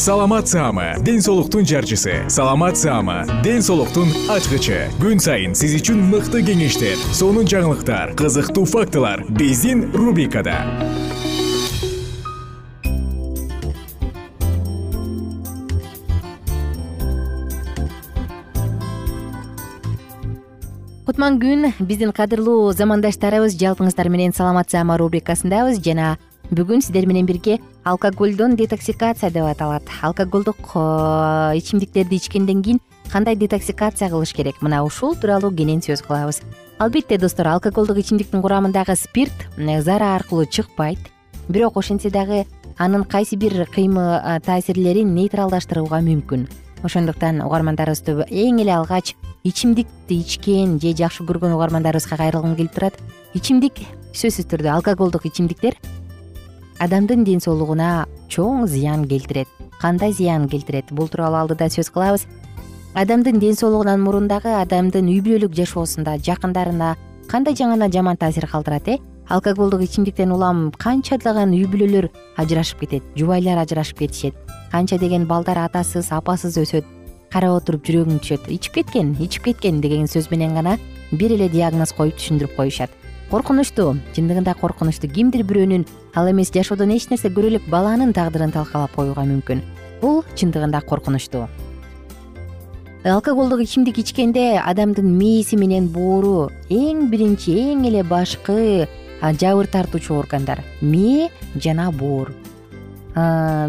саламат саама ден соолуктун жарчысы. Саламат саама ден соолуктун ачкычы. Күн сайын сиз үчүн мыкты кеңештер сонун жаңылыктар кызыктуу фактылар биздин рубрикада. Кутман күн биздин кадырлуу замандаштарыбыз жалпыңыздар менен саламат саама рубрикасындабыз жана бүгүн сиздер менен бирге алкоголдон детоксикация деп аталат. Алкоголдук э, ичимдиктерди ичкенден кийин кандай детоксикация кылыш керек? Мына ушул тууралуу кенен сөз кылабыз. Албетте достор алкоголдук ичимдиктин курамындагы спирт э, зара аркылуу чыкпайт. Бирок ошентсе дагы анын кайсы бир кыймыл э, таасирлерин нейтралдаштырууга мүмкүн. Ошондуктан угармандарыбызды эң эле алгач ичимдикти ичкен же жакшы көргөн угармандарыбызга кайрылгым келип турат. Ичимдик сөзсүз түрдө алкоголдук ичимдиктер адамдын ден соолугуна чоң зыян келтирет. Кандай зыян келтирет? Бул тууралуу алдыда сөз кылабыз. Адамдын ден соолугунан мурун дагы адамдын үй бүлөлүк жашоосунда жакындарына кандай жагана жаман таасир калтырат э? Алкоголдук ичимдиктен улам канчалаган үй бүлөлөр ажырашып кетет жубайлар ажырашып кетишет. Канча деген балдар атасыз апасыз өсөт карап отуруп жүрөгүң түшөт. Ичип кеткен ичип кеткен деген сөз менен гана бир эле диагноз коюп түшүндүрүп коюшат. Коркунучтуу чындыгында коркунучтуу кимдир бирөөнүн ал эмес жашоодон эч нерсе көрө элек баланын тагдырын талкалап коюуга мүмкүн. Бул чындыгында коркунучтуу алкоголдук ичимдик ичкенде адамдын мээси менен боору эң биринчи эң эле башкы жабыр тартуучу органдар мээ жана боор.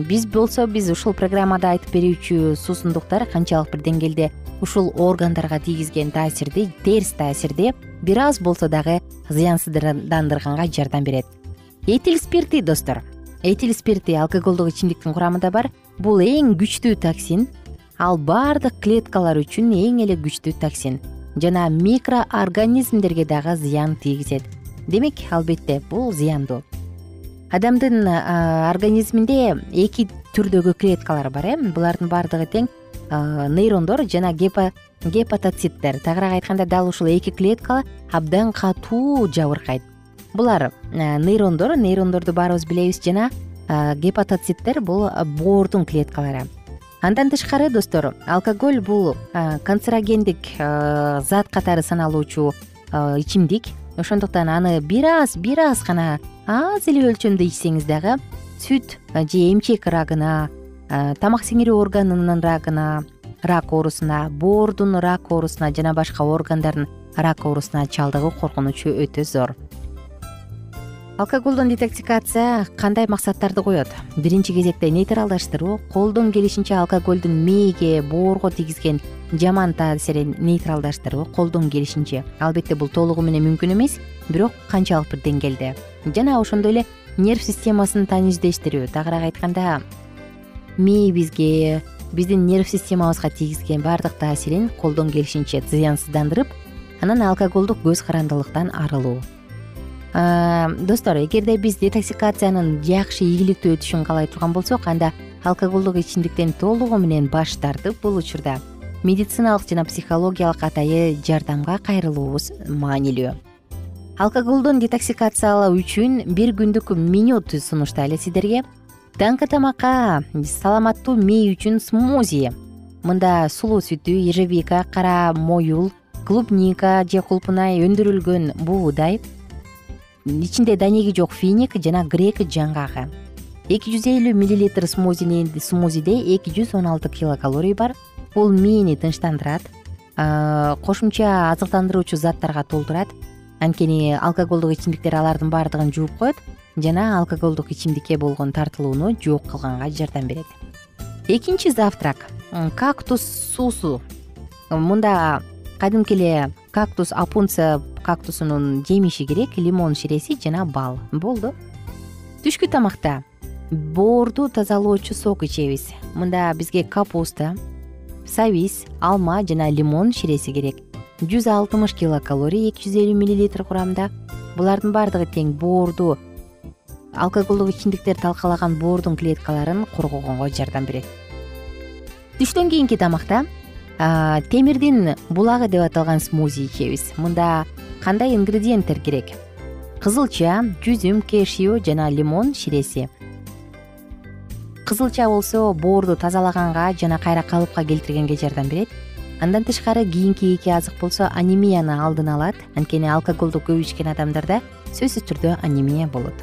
Биз болсо биз ушул программада айтып берүүчү суусундуктар канчалык бир деңгээлде ушул органдарга тийгизген таасирди терс таасирди бир аз болсо дагы зыянсыздандырганга жардам берет этил спирти достор. Этил спирти алкоголдук ичимдиктин курамында бар. Бул эң күчтүү токсин. Ал баардык клеткалар үчүн эң эле күчтүү токсин. Жана микроорганизмдерге дагы зыян тийгизет. Демек албетте бул зыяндуу. Адамдын организминде эки түрдөгү клеткалар бар э. Булардын баардыгы тең нейрондор жана гепатоциттер. Тагыраак айтканда дал ушул эки клетка абдан катуу жабыркайт булар нейрондор нейрондорду баарыбыз билебиз жана гепатоциттер бул боордун клеткалары. Андан тышкары достор алкоголь бул канцерогендик зат катары саналуучу ичимдик. Ошондуктан аны бир аз бир аз гана аз эле өлчөмдө ичсеңиз дагы сүт же эмчек рагына тамак сиңирүү органынын рагына рак оорусуна боордун рак оорусуна жана башка органдардын рак оорусуна чалдыгуу коркунучу өтө зор алкоголдон детоксикация кандай максаттарды коет? Биринчи кезекте нейтралдаштыруу колдон келишинче алкоголдун мээге боорго тийгизген жаман таасирин нейтралдаштыруу колдон келишинче. Албетте бул толугу менен мүмкүн эмес бирок канчалык бир деңгээлде. Жана ошондой эле нерв системасын таниждештирүү тагыраак айтканда мээбизге биздин нерв системабызга тийгизген баардык таасирин колдон келишинче зыянсыздандырып анан алкоголдук көз карандылыктан арылуу достор эгерде биз детоксикациянын жакшы ийгиликтүү өтүшүн каалай турган болсок анда алкоголдук ичимдиктен толугу менен баш тартып бул учурда медициналык жана психологиялык атайы жардамга кайрылуубуз маанилүү. Алкоголдон детоксикациялоо үчүн бир күндүк меню сунуштайлы сиздерге. Таңкы тамакка саламаттуу мээ үчүн смузи мында сулуу сүтү ежевика кара моюл клубника же кулпунай өндүрүлгөн буудай ичинде данеги жок финик жана грек жаңгагы. Эки жүз элүү миллилитр смузиде эки жүз он алты килокалорий бар. Бул мээни тынчтандырат кошумча азыктандыруучу заттарга толтурат. Анткени алкоголдук ичимдиктер алардын баардыгын жууп коет жана алкоголдук ичимдикке болгон тартылууну жок кылганга жардам берет. Экинчи завтрак кактус суусу. Мында кадимки эле кактус апунца кактусунун жемиши керек лимон ширеси жана бал. Болду. Түшкү тамакта боорду тазалоочу сок ичебиз. Мында бизге капуста сабиз алма жана лимон ширеси керек. Жүз алтымыш килокалорий эки жүз элүү миллилитр курамда. Булардын баардыгы тең боорду алкоголдук ичимдиктер талкалаган боордун клеткаларын коргогонго жардам берет. Түштөн кийинки тамакта темирдин булагы деп аталган смузи ичебиз мында кандай ингредиенттер керек? Кызылча жүзүм кешью жана лимон ширеси. Кызылча болсо боорду тазалаганга жана кайра калыпка келтиргенге жардам берет. Андан тышкары кийинки эки азык болсо анемияны алдын алат. Анткени алкоголду көп ичкен адамдарда сөзсүз түрдө анемия болот.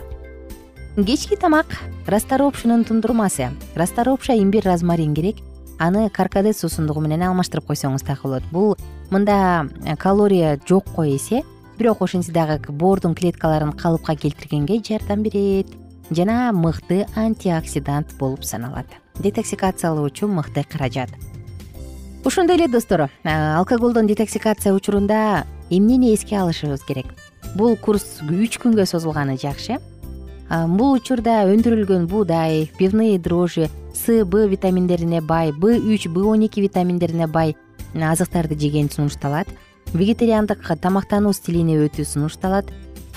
Кечки тамак расторопшунун тундурмасы. Расторопша имбирь розмарин керек аны каркаде суусундугу менен алмаштырып койсоңуз так болот. Бул мында э, калория жокко эсе бирок ошентсе дагы боордун клеткаларын калыпка келтиргенге жардам берет. Жана мыкты антиоксидант болуп саналат. Детоксикациялоочу мыкты каражат. Ошондой эле достор. Э, алкоголдон детоксикация учурунда эмнени эске алышыбыз керек? Бул курс үч күнгө созулганы жакшы. Бул учурда өндүрүлгөн буудай пивные дрожжи с б витаминдерине бай б үч б он эки витаминдерине бай азыктарды жеген сунушталат. Вегетариандык тамактануу стилине өтүү сунушталат.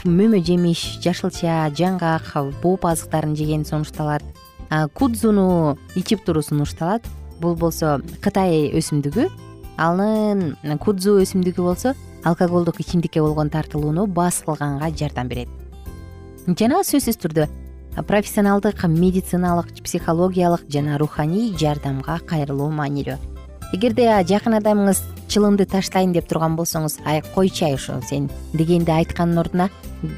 Мөмө жемиш жашылча жаңгак боп азыктарын жеген сунушталат. Кудзуну ичип туруу сунушталат. Бул болсо кытай өсүмдүгү анын кудзу өсүмдүгү болсо алкоголдук ичимдикке болгон тартылууну бас кылганга жардам берет. Жана сөзсүз түрдө профессионалдык медициналык психологиялык жана руханий жардамга кайрылуу маанилүү. Эгерде жакын адамыңыз чылымды таштайын деп турган болсоңуз ай койчу ай ошо сен дегенди айткандын ордуна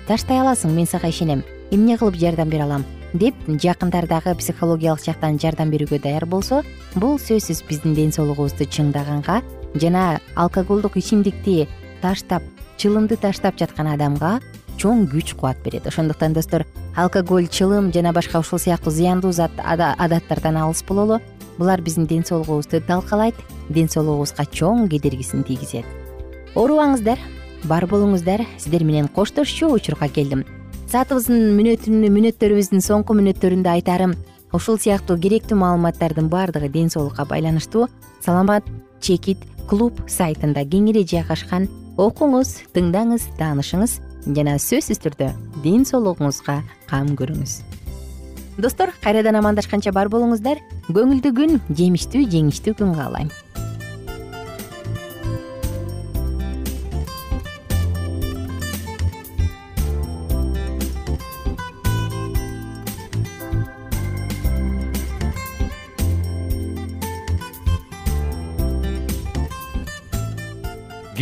таштай аласың мен сага ишенем эмне кылып жардам бере алам? деп жакындары дагы психологиялык жактан жардам берүүгө даяр болсо бул сөзсүз биздин ден соолугубузду чыңдаганга жана алкоголдук ичимдикти таштап чылымды таштап жаткан адамга чоң күч кубат берет. Ошондуктан достор алкоголь чылым жана башка ушул сыяктуу зыяндуу зат адаттардан алыс бололу. Булар биздин ден соолугубузду талкалайт ден соолугубузга чоң кедергисин тийгизет. Оорубаңыздар бар болуңуздар. Сиздер менен коштошчу учурга келдим. Саатыбыздын мүнөттөрүбүздүн соңку мүнөттөрүндө айтарым ушул сыяктуу керектүү маалыматтардын баардыгы ден соолукка байланыштуу саламат чекит клуб сайтында кеңири жайгашкан окуңуз тыңдаңыз таанышыңыз жана сөзсүз түрдө ден соолугуңузга кам көрүңүз. Достор кайрадан амандашканча бар болуңуздар. Көңүлдүү күн жемиштүү жеңиштүү күн каалайм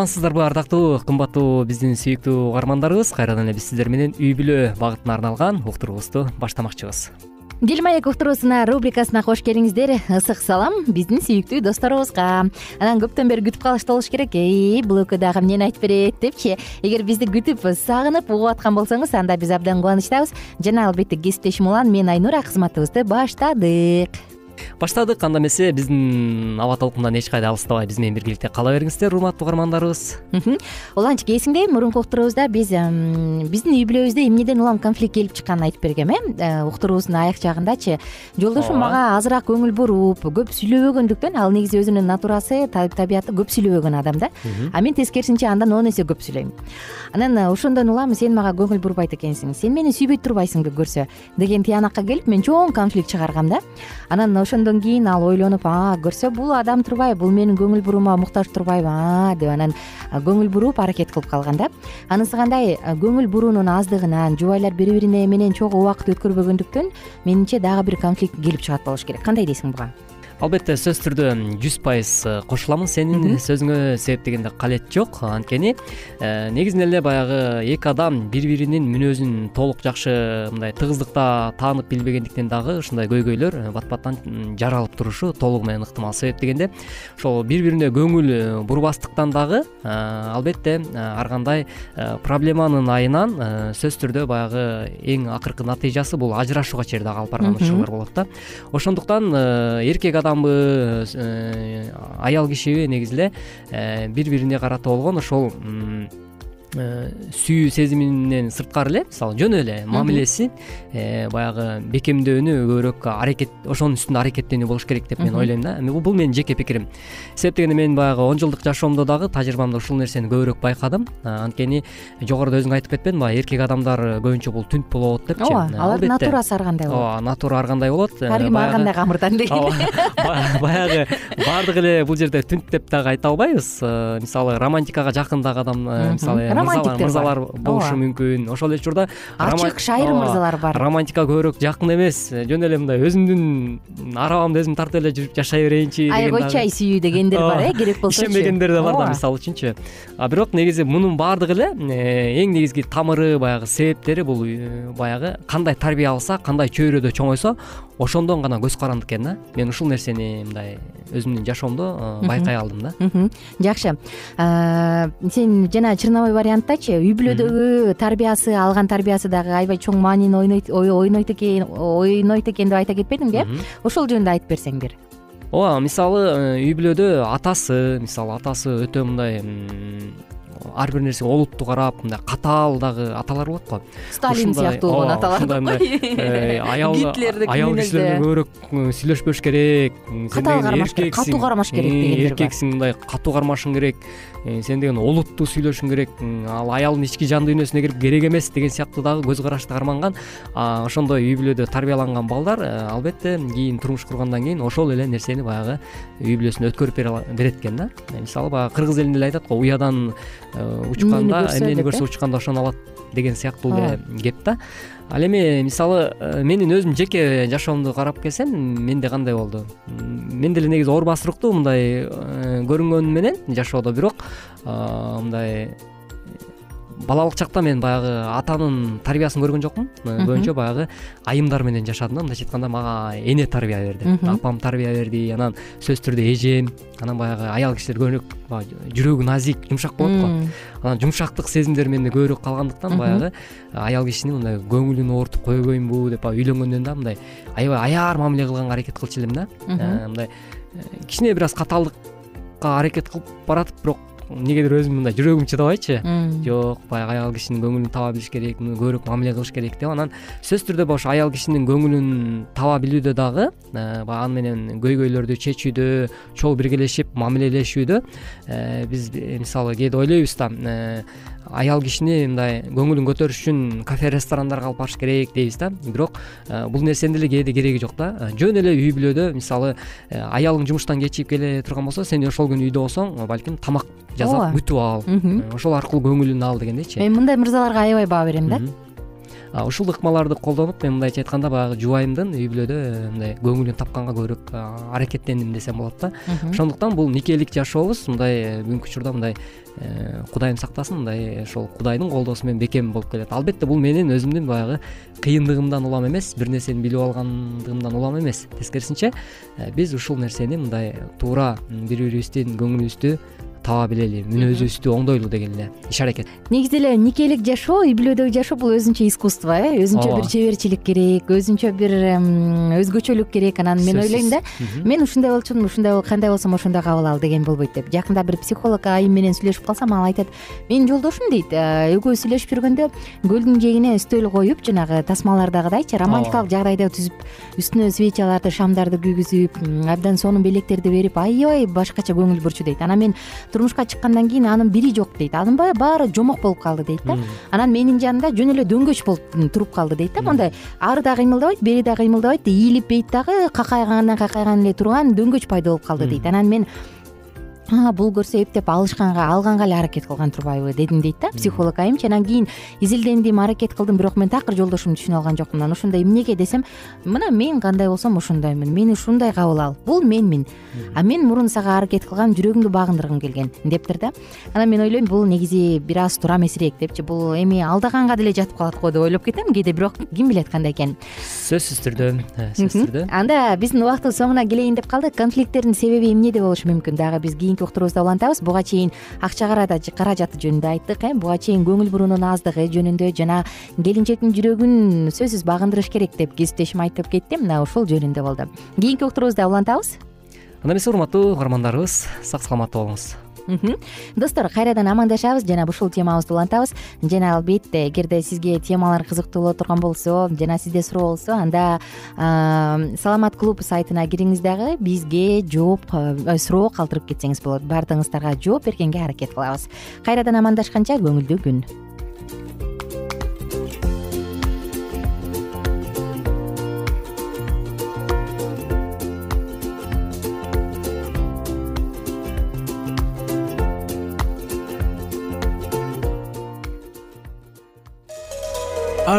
амансыздарбы ардактуу кымбаттуу биздин сүйүктүү угармандарыбыз. Кайрадан эле биз сиздер менен үй бүлө багытына арналган уктуруубузду баштамакчыбыз. Дил маек уктуруусуна рубрикасына кош келиңиздер. Ысык салам биздин сүйүктүү досторубузга. Анан көптөн бери күтүп калышты болуш керек. Эй бул экөө дагы эмнени айтып берет депчи? Эгер бизди күтүп сагынып угуп аткан болсоңуз анда биз абдан кубанычтабыз. Жана албетте кесиптешим улан мен айнура кызматыбызды баштадык баштадык анда эмесе биздин аба толкундан эч кайда алыстабай биз менен биргеликте кала бериңиздер урматтуу угармандарыбыз. Уланчык эсиңдеби мурунку уктуруубузда биз биздин үй бүлөбүздө эмнеден улам конфликт келип чыкканын айтып бергем э, э уктуруубуздун аяк жагындачы. Жолдошум мага азыраак көңүл буруп көп сүйлөбөгөндүктөн ал негизи өзүнүн натурасы табияты көп сүйлөбөгөн адам да. А мен тескерисинче андан он эсе көп сүйлөйм. Анан э, ошондон улам сен мага көңүл бурбайт экенсиң. Сен мени сүйбөй турбайсыңбы көрсө. Деген тыянакка келип мен чоң конфликт чыгаргам да. Анан ошондон кийин ал ойлонуп а көрсө бул адам турбайбы бул менин көңүл буруума муктаж турбайбы а деп анан көңүл буруп аракет кылып калган да. Анысы кандай? Көңүл буруунун аздыгынан жубайлар бири бири менен чогуу убакыт өткөрбөгөндүктөн менимче дагы бир конфликт келип чыгат болуш керек. Кандай дейсиң буга албетте сөзсүз түрдө жүз пайыз э, кошуламын сенин сөзүңө себеп дегенде калет жок. Анткени э, негизинен эле баягы эки адам бири биринин мүнөзүн толук жакшы мындай тыгыздыкта таанып билбегендиктен дагы ушундай көйгөйлөр э, бат баттан жаралып турушу толугу менен ыктымал себеп дегенде ошол бири бирине көңүл бурбастыктан дагы албетте ар кандай проблеманын айынан сөзсүз түрдө баягы эң акыркы натыйжасы бул ажырашууга чейин дагы алып барган учурлар болот да. Ошондуктан эркек адам Э, аял кишиби негизи эле бири бирине карата болгон ошол сүйүү сезиминен сырткары эле мисалы жөн эле мамилеси э, баягы бекемдөөнү көбүрөөк аракет ошонун үстүндө аракеттенүү болуш керек деп мен ойлойм да. Бул менин жеке пикирим. Себеп дегенде мен баягы он жылдык жашоомдо дагы тажрыйбамда ушул нерсени көбүрөөк байкадым. Анткени жогоруда өзүң айтып кетпедиңби эркек адамдар көбүнчө бул түнт болот депчи. Ооба алардын натурасы ар кандай болот. Ооба натура ар кандай болот. Ар ким ар кандай камырдан деген. Баягы баардыгы эле бул жерде түнт деп дагы айта албайбыз. Э, мисалы романтикага жакын дагы адам мисалы мырзалар болушу мүмкүн ошол эле учурда ачык шайыр мырзалар бар. романтикага көбүрөөк жакын эмес. Жөн эле мындай өзүмдүн арабамды өзүм тартып эле жүрүп жашай берейинчи ай койчу ай сүйүү дегендер бар э керек болсочу ишенбегендер да бар да мисалы үчүнчү. А бирок негизи мунун баардыгы эле э, эң негизги тамыры баягы себептери бул э, баягы кандай тарбия алса кандай чөйрөдө чоңойсо ошондон гана көз каранды экен да. Мен ушул нерсени мындай өзүмдүн жашоомдо э, байкай алдым да. Жакшы. Сен жана черновой варианттачы. Үй бүлөдөгү тарбиясы алган тарбиясы дагы аябай чоң маанини ойнойт экен ойнойт экен деп айта кетпедиңби э ошол жөнүндө айтып берсең бир ооба мисалы үй бүлөдө атасы мисалы атасы өтө мындай ар бир нерсеге олуттуу карап мындай катаал дагы аталар болот го. Сталин сыяктуу болгон аталар аял аял кишилерге көбүрөөк сүйлөшпөш керек катаал кармаш керек катуу кармаш керек дегендер бар. эркексиң мындай катуу кармашың керек сен деген олуттуу сүйлөшүң керек ал аялдын ички жан дүйнөсүнө кирип керек эмес деген сыяктуу дагы көз карашты карманган ошондой үй бүлөдө тарбияланган балдар э, албетте кийин турмуш кургандан кийин ошол эле нерсени баягы үй бүлөсүнө өткөрүп берет экен да. Мисалы баягы кыргыз элинде эле айтат го уядан учканда эмнени көрсө учканда ошону алат деген сыяктуу эле кеп да ал эми мисалы э, менин өзүмдүн жеке жашоомду карап келсем менде кандай болду? Мен деле негизи оор басырлыктуу мындай э, көрүнгөнүм менен жашоодо бирок мындай балалык чакта мен баягы атанын тарбиясын көргөн жокмун. Көбүнчө баягы айымдар менен жашадым да. Мындайча айтканда мага эне тарбия берди. Апам тарбия берди анан сөзсүз түрдө эжем анан баягы аял кишилер көбүрөөк жүрөгү назик жумшак болот го. Анан жумшактык сезимдер менде көбүрөөк калгандыктан баягы аял кишинин мындай көңүлүн оорутуп койбоймунбу деп баягы үйлөнгөндөн да мындай аябай аяар мамиле кылганга аракет кылчу элем да. Э, мындай э, кичине бир аз катаалдыкка аракет кылып баратып бирок эмнегедир өзүм мындай жүрөгүм чыдабайчы. Жок баягы аял кишинин көңүлүн таба билиш керек көбүрөөк мамиле кылыш керек деп. Анан сөзсүз түрдө ошо аял кишинин көңүлүн таба билүүдө дагы э, баягы аны менен көйгөйлөрдү чечүүдө чогуу биргелешип мамилелешүүдө э, биз мисалы кээде ойлойбуз да э, аял кишини мындай көңүлүн көтөрүш үчүн кафе ресторандарга алып барыш керек дейбиз да. Бирок э, бул нерсенин деле кээде кереги жок да. Э, жөн эле үй бүлөдө мисалы э, аялың жумуштан кечигип келе турган болсо сен ошол күнү үйдө болсоң балким тамак жасап күтүп ал. Ошол аркылуу көңүлүн ал дегендейчи мен мындай мырзаларга аябай баа берем да. Ушул ыкмаларды колдонуп мен мындайча айтканда баягы жубайымдын үй бүлөдө мындай көңүлүн тапканга көбүрөөк аракеттендим десем болот да. Ошондуктан бул никелик жашообуз мындай бүгүнкү учурда мындай Э, кудайым сактасын мындай ошол кудайдын колдоосу менен бекем болуп келет. Албетте бул менин өзүмдүн баягы кыйындыгымдан улам эмес бир нерсени билип алгандыгымдан улам эмес. Тескерисинче э, биз ушул нерсени мындай туура бири бирибиздин көңүлүбүздү таба билели мүнөзүбүздү оңдойлу деген эле иш аракет. Негизи эле никелик жашоо үй бүлөдөгү жашоо бул өзүнчө искусство э өзүнчө бир чеберчилик керек өзүнчө бир өзгөчөлүк керек анан мен ойлойм да. Мен ушундай болчумун ушундай кандай болсом ошондой кабыл ал деген болбойт деп. Жакында бир психолог айым менен сүйлөшүп калсам ал айтат менин жолдошум дейт. «Э, экөөбүз сүйлөшүп жүргөндө көлдүн жээгине үстөл коюп жанагы тасмалардагыдайчы романтикалык жагдайды түзүп үстүнө свечаларды шамдарды күйгүзүп абдан сонун белектерди берип аябай башкача көңүл бурчу дейт. Анан мен турмушка чыккандан кийин анын бири жок дейт. Анын баары жомок болуп калды дейт да. Анан менин жанымда жөн эле дөңгөч болуп туруп калды дейт да. Моундай ары да кыймылдабайт бери да кыймылдабайт ийилип бейт дагы какайгандан какайган эле турган дөңгөч пайда болуп калды дейт. Анан мен бул көрсө эптеп алышканга алганга эле аракет кылган турбайбы дедим дейт да психолог айымчы анан кийин изилдендим аракет кылдым бирок мен такыр жолдошумду түшүнө алган жокмун анан ошондой эмнеге десем мына мен кандай болсом ошондоймун мени ушундай кабыл ал бул менмин. А мен мурун сага аракет кылгам жүрөгүңдү багындыргым келген дептир да. Анан мен ойлойм бул негизи бир аз туура эмесирээк депчи. Бул эми алдаганга деле жатып калат го деп ойлоп кетем кээде бирок ким билет кандай экенин. Сөзсүз түрдө э, сөзсүз түрдө анда биздин убактыбыз соңуна келейин деп калдык конфликттердин себеби эмнеде болушу мүмкүн? Дагы биз кийинки уктуруубузда улантабыз. Буга чейин акча каражаты жөнүндө айттык э. Буга чейин көңүл буруунун аздыгы жөнүндө жана келинчектин жүрөгүн сөзсүз багындырыш керек деп кесиптешим айтып кетти мына ушул жөнүндө болду. Кийинки уктуруубузда улантабыз. Анда эмесе урматтуу угармандарыбыз сак саламатта болуңуз достор кайрадан амандашабыз жана ушул темабызды улантабыз. Жана албетте эгерде сизге темалар кызыктуу боло турган болсо жана сизде суроо болсо анда саламат клуб сайтына кириңиз дагы бизге жооп э, суроо калтырып кетсеңиз болот. Баардыгыңыздарга жооп бергенге аракет кылабыз. Кайрадан амандашканча көңүлдүү күн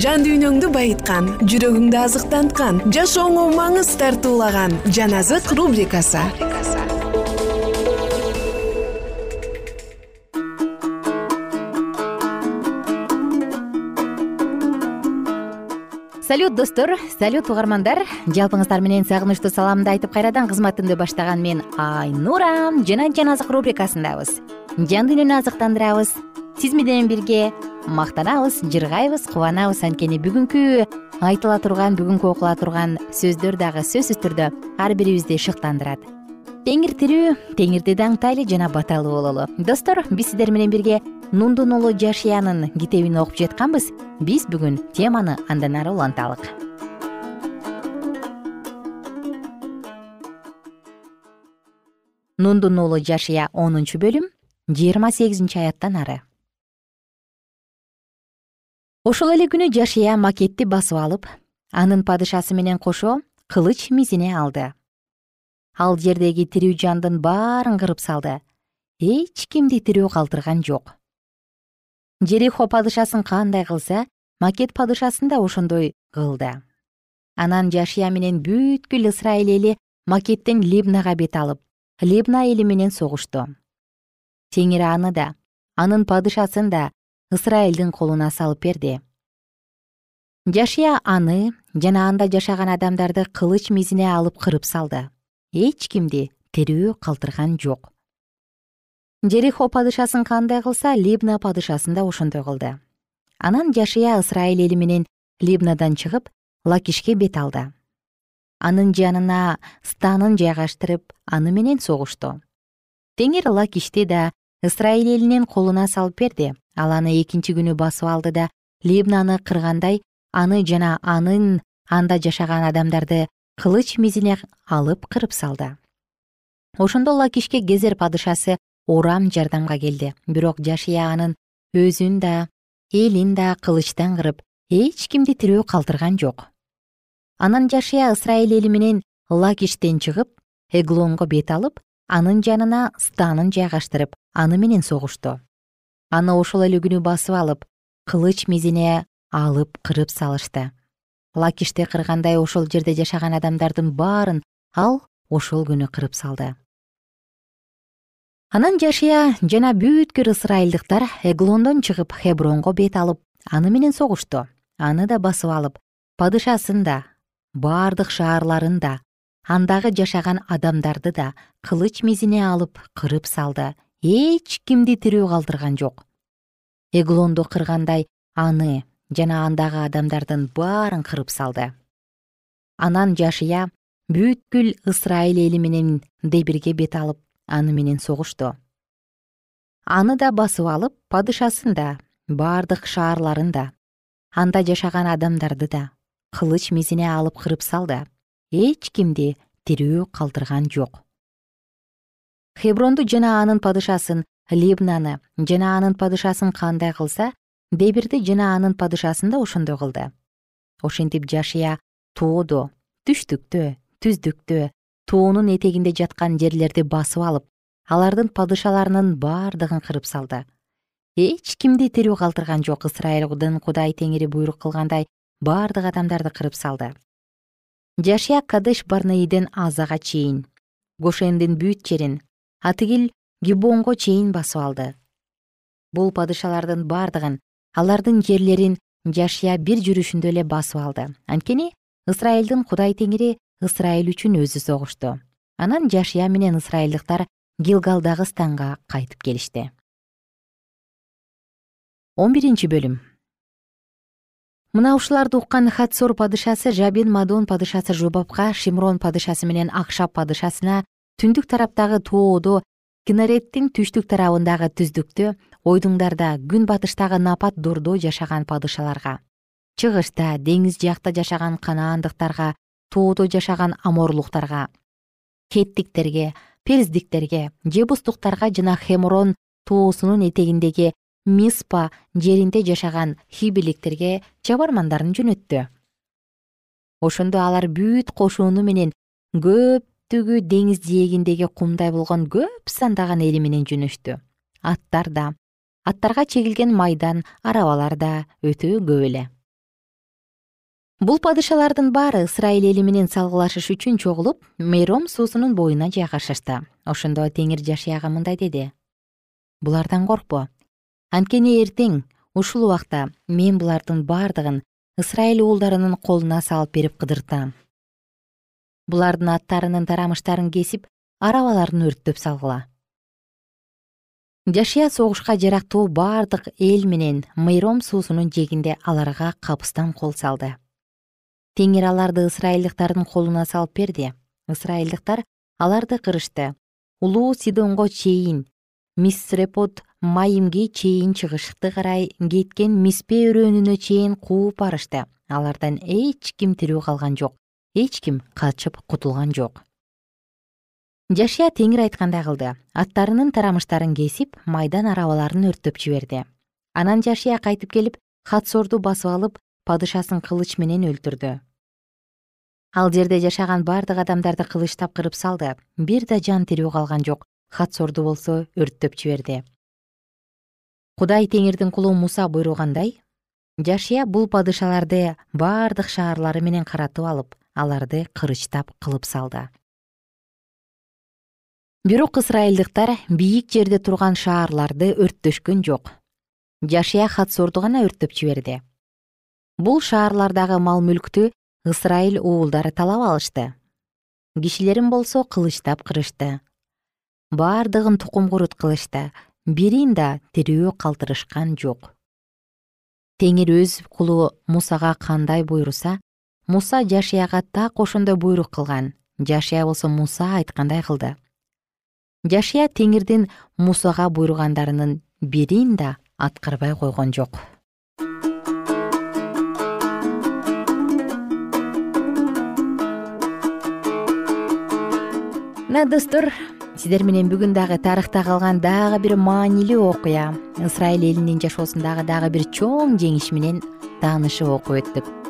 жан дүйнөңдү байыткан жүрөгүңдү азыктанткан жашооңо маңыз тартуулаган жан азык рубрикасы. Салют достор салют угармандар. Жалпыңыздар менен сагынычтуу саламымды айтып кайрадан кызматымды баштаган мен айнура жана жан азык рубрикасындабыз. Жан дүйнөнү азыктандырабыз. Сиз менен бирге мактанабыз жыргайбыз кубанабыз анткени бүгүнкү айтыла турган бүгүнкү окула турган сөздөр дагы сөзсүз түрдө ар бирибизди шыктандырат. Теңир тирүү теңирди даңктайлы жана баталуу бололу. Достор биз сиздер менен бирге нундун уулу жашиянын китебин окуп жатканбыз. Биз бүгүн теманы андан ары уланталык. Нундун уулу жашия онунчу бөлүм жыйырма сегизинчи аяттан ары ошол эле күнү жашия макетти басып алып анын падышасы менен кошо кылыч мизине алды. Ал жердеги тирүү жандын баарын кырып салды. Эч кимди тирүү калтырган жок. Жерихо падышасын кандай кылса макет падышасын да ошондой кылды. Анан жашия менен бүткүл ысрайыл эли макеттен либнага бет алып либна эли менен согушту. Теңир аны да анын падышасын да ысрайылдын колуна салып берди. Жашия аны жана анда жашаган адамдарды кылыч мизине алып кырып салды. Эч кимди тирүү калтырган жок. Жерихо падышасын кандай кылса либна падышасын да ошондой кылды. Анан жашия ысрайыл эли менен либнадан чыгып лакишке бет алды. Анын жанына станын жайгаштырып аны менен согушту. Теңир лакишти да ысрайыл элинин колуна салып берди ал аны экинчи күнү басып алды да либнаны кыргандай аны жана анын анда жашаган адамдарды кылыч мизине алып кырып салды. Ошондо лакишке гезер падышасы урам жардамга келди. Бирок жашия анын өзүн да элин да кылычтан кырып эч кимди тирүү калтырган жок. Анан жашия ысрайыл эли менен лакиштен чыгып эглонго бет алып анын жанына станын жайгаштырып аны менен согушту аны ошол эле күнү басып алып кылыч мизине алып кырып салышты. Лакишти кыргандай ошол жерде жашаган адамдардын баарын ал ошол күнү кырып салды. Анан жашия жана бүткүл ысрайылдыктар эглондон чыгып хебронго бет алып аны менен согушту. Аны да басып алып падышасын да бардык шаарларын да андагы жашаган адамдарды да кылыч мизине алып кырып салды эч кимди тирүү калтырган жок. Эглонду кыргандай аны жана андагы адамдардын баарын кырып салды. Анан жашия бүткүл ысрайыл эли менен дебирге бет алып аны менен согушту. Аны да басып алып падышасын да бардык шаарларын да анда жашаган адамдарды да кылыч мизине алып кырып салды. Эч кимди тирүү калтырган жок хебронду жана анын падышасын либнаны жана анын падышасын кандай кылса дебирди жана анын падышасын да ошондой кылды. Ошентип жашия тоодо түштүктө түздүктө тоонун этегинде жаткан жерлерди басып алып алардын падышаларынын бардыгын кырып салды. Эч кимди тирүү калтырган жок ысрайылдын кудай теңири буйрук кылгандай бардык адамдарды кырып салды. Жашия кадеш барнеиден азага чейин гошендин бүт жерин атигил гибонго чейин басып алды. Бул падышалардын бардыгын алардын жерлерин жашия бир жүрүшүндө эле басып алды. Анткени ысрайылдын кудай теңири ысрайыл үчүн өзү согушту. Анан жашия менен ысрайылдыктар гилгалдагы станга кайтып келишти. Он биринчи бөлүм. Мына ушуларды уккан хатсор падышасы жабин мадон падышасы жубабка шимрон падышасы менен акшап падышасына түндүк тараптагы тоодо кинареттин түштүк тарабындагы түздүктө ойдуңдарда күн батыштагы напат дордо жашаган падышаларга чыгышта деңиз жакта жашаган канаандыктарга тоодо жашаган аморлуктарга кеттиктерге перздиктерге жебустуктарга жана хемрон тоосунун этегиндеги миспа жеринде жашаган хибиликтерге чабармандарын жөнөттү. Ошондо алар бүт кошуну менен көптүгү деңиз жээгиндеги кумдай болгон көп сандаган эли менен жөнөштү. Аттар да. Аттарга чегилген майдан арабалар да өтө көп эле. Бул падышалардын баары ысрайыл эли менен салгылашыш үчүн чогулуп мейром суусунун боюна жайгашышты. Ошондо теңир жашияга мындай деди. Булардан коркпо. Анткени эртең ушул убакта мен булардын бардыгын ысрайыл уулдарынын колуна салып берип кыдыртам булардын аттарынын тарамыштарын кесип арабаларын өрттөп салгыла. Жашия согушка жарактуу бардык эл менен мыйром суусунун жээгинде аларга капыстан кол салды. Теңир аларды ысрайылдыктардын колуна салып берди. Ысрайылдыктар аларды кырышты. Улуу сидонго чейин мисрепот майимге чейин чыгышты карай кеткен миспе өрөөнүнө чейин кууп барышты. Алардан эч ким тирүү калган жок эч ким качып кутулган жок. Жашия теңир айткандай кылды. Аттарынын тарамыштарын кесип майдан арабаларын өрттөп жиберди. Анан жашия кайтып келип хатсорду басып алып падышасын кылыч менен өлтүрдү. Ал жерде жашаган бардык адамдарды кылычтап кырып салды. Бир да жан тирүү калган жок. Хатсорду болсо өрттөп жиберди. Кудай теңирдин кулу муса буйругандай жашия бул падышаларды бардык шаарлары менен каратып алып аларды кырычтап кылып салды. Бирок ысрайылдыктар бийик жерде турган шаарларды өрттөшкөн жок. Жашия хатсорду гана өрттөп жиберди. Бул шаарлардагы мал мүлктү ысрайыл уулдары талап алышты. Кишилерин болсо кылычтап кырышты. Бардыгын тукум курут кылышты. Бирин да тирүү калтырышкан жок. Теңир өз кулу мусага кандай буйруса муса жашияга так ошондой буйрук кылган. Жашия болсо муса айткандай кылды. Жашия теңирдин мусага буйругандарынын бирин да аткарбай койгон жок. Мына достор сиздер менен бүгүн дагы тарыхта калган дагы бир маанилүү окуя. Ысрайыл элинин жашоосундагы дагы бир чоң жеңиш менен таанышып окуп өттүк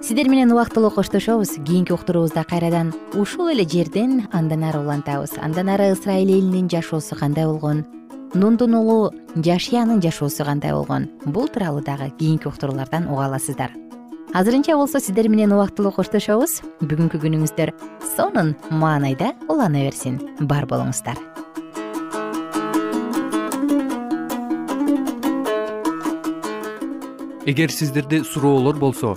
сиздер менен убактылуу коштошобуз. Кийинки уктуруубузда кайрадан ушул эле жерден андан ары улантабыз. Андан ары ысрайыл элинин жашоосу кандай болгон? Нундун уулу жашиянын жашоосу кандай болгон? Бул тууралуу дагы кийинки уктуруулардан уга аласыздар. Азырынча болсо сиздер менен убактылуу коштошобуз. Бүгүнкү күнүңүздөр сонун маанайда улана берсин. Бар болуңуздар. Эгер сиздерде суроолор болсо